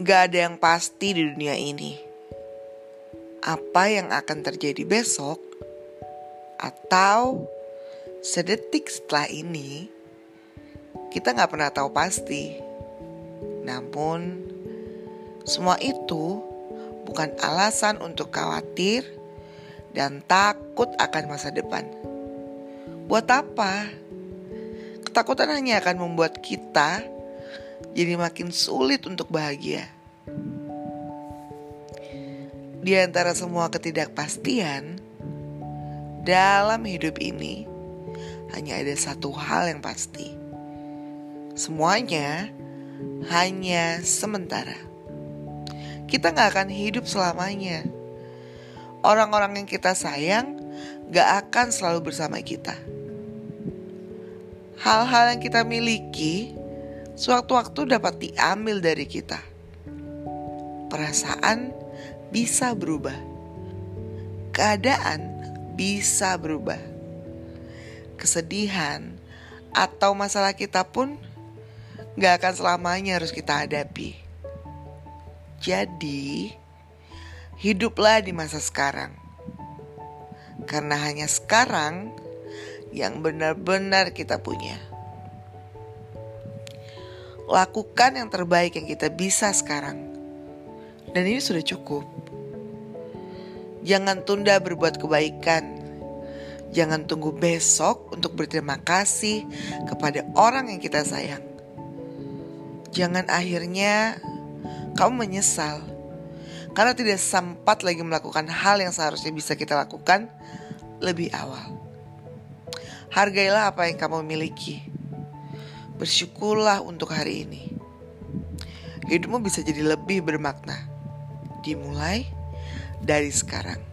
Gak ada yang pasti di dunia ini. Apa yang akan terjadi besok atau sedetik setelah ini, kita gak pernah tahu pasti. Namun, semua itu bukan alasan untuk khawatir dan takut akan masa depan. Buat apa? Ketakutan hanya akan membuat kita jadi makin sulit untuk bahagia. Di antara semua ketidakpastian dalam hidup ini, hanya ada satu hal yang pasti. Semuanya hanya sementara. Kita gak akan hidup selamanya. Orang-orang yang kita sayang gak akan selalu bersama kita. Hal-hal yang kita miliki sewaktu-waktu dapat diambil dari kita. Perasaan bisa berubah, keadaan bisa berubah, kesedihan atau masalah kita pun gak akan selamanya harus kita hadapi. Jadi, hiduplah di masa sekarang, karena hanya sekarang yang benar-benar kita punya lakukan yang terbaik yang kita bisa sekarang. Dan ini sudah cukup. Jangan tunda berbuat kebaikan. Jangan tunggu besok untuk berterima kasih kepada orang yang kita sayang. Jangan akhirnya kamu menyesal karena tidak sempat lagi melakukan hal yang seharusnya bisa kita lakukan lebih awal. Hargailah apa yang kamu miliki Bersyukurlah untuk hari ini. Hidupmu bisa jadi lebih bermakna. Dimulai dari sekarang.